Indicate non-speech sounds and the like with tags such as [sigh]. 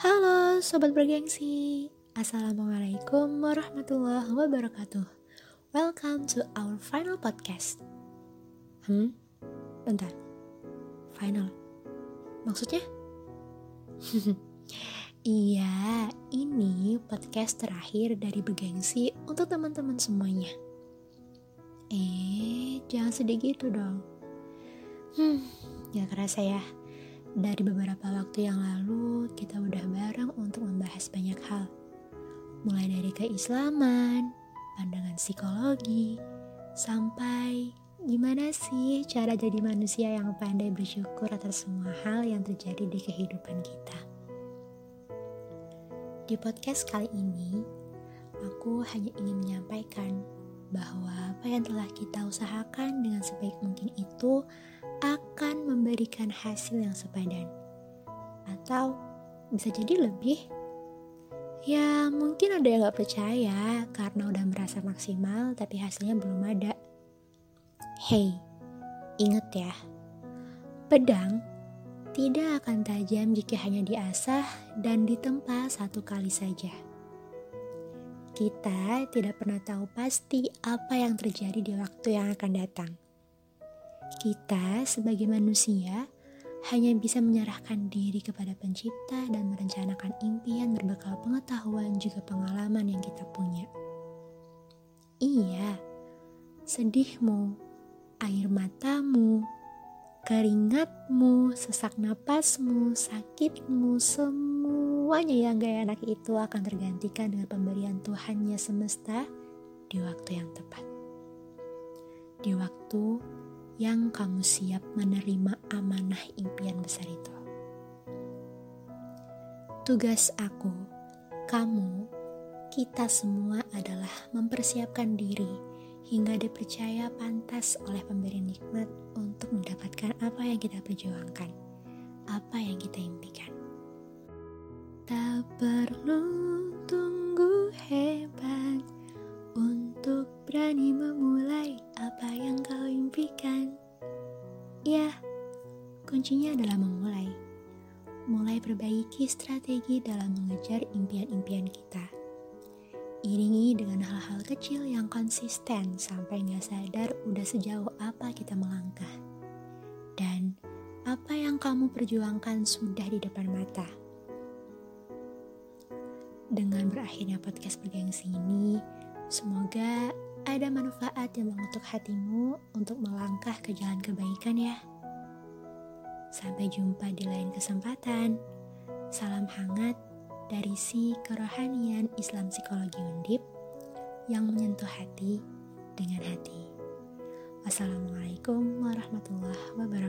Halo sobat bergengsi. Assalamualaikum warahmatullahi wabarakatuh. Welcome to our final podcast. Hmm? Bentar. Final? Maksudnya? [laughs] iya, ini podcast terakhir dari bergengsi untuk teman-teman semuanya. Eh, jangan sedih gitu dong. Hmm, gak kerasa ya dari beberapa waktu yang lalu, kita udah bareng untuk membahas banyak hal. Mulai dari keislaman, pandangan psikologi, sampai gimana sih cara jadi manusia yang pandai bersyukur atas semua hal yang terjadi di kehidupan kita. Di podcast kali ini, aku hanya ingin menyampaikan bahwa apa yang telah kita usahakan dengan sebaik mungkin itu akan memberikan hasil yang sepadan. Atau bisa jadi lebih. Ya mungkin ada yang gak percaya karena udah merasa maksimal tapi hasilnya belum ada. Hey, inget ya, pedang tidak akan tajam jika hanya diasah dan ditempa satu kali saja. Kita tidak pernah tahu pasti apa yang terjadi di waktu yang akan datang. Kita sebagai manusia hanya bisa menyerahkan diri kepada pencipta dan merencanakan impian berbekal pengetahuan juga pengalaman yang kita punya. Iya, sedihmu, air matamu, keringatmu, sesak napasmu, sakitmu, semuanya yang gak enak itu akan tergantikan dengan pemberian Tuhannya semesta di waktu yang tepat. Di waktu yang kamu siap menerima amanah impian besar itu. Tugas aku, kamu, kita semua adalah mempersiapkan diri hingga dipercaya pantas oleh pemberi nikmat untuk mendapatkan apa yang kita perjuangkan, apa yang kita impikan. Tak perlu berani memulai apa yang kau impikan. Ya, kuncinya adalah memulai. Mulai perbaiki strategi dalam mengejar impian-impian kita. Iringi dengan hal-hal kecil yang konsisten sampai nggak sadar udah sejauh apa kita melangkah. Dan apa yang kamu perjuangkan sudah di depan mata. Dengan berakhirnya podcast bergengsi ini, semoga ada manfaat yang mengutuk hatimu untuk melangkah ke jalan kebaikan ya. Sampai jumpa di lain kesempatan. Salam hangat dari si kerohanian Islam Psikologi Undip yang menyentuh hati dengan hati. Wassalamualaikum warahmatullahi wabarakatuh.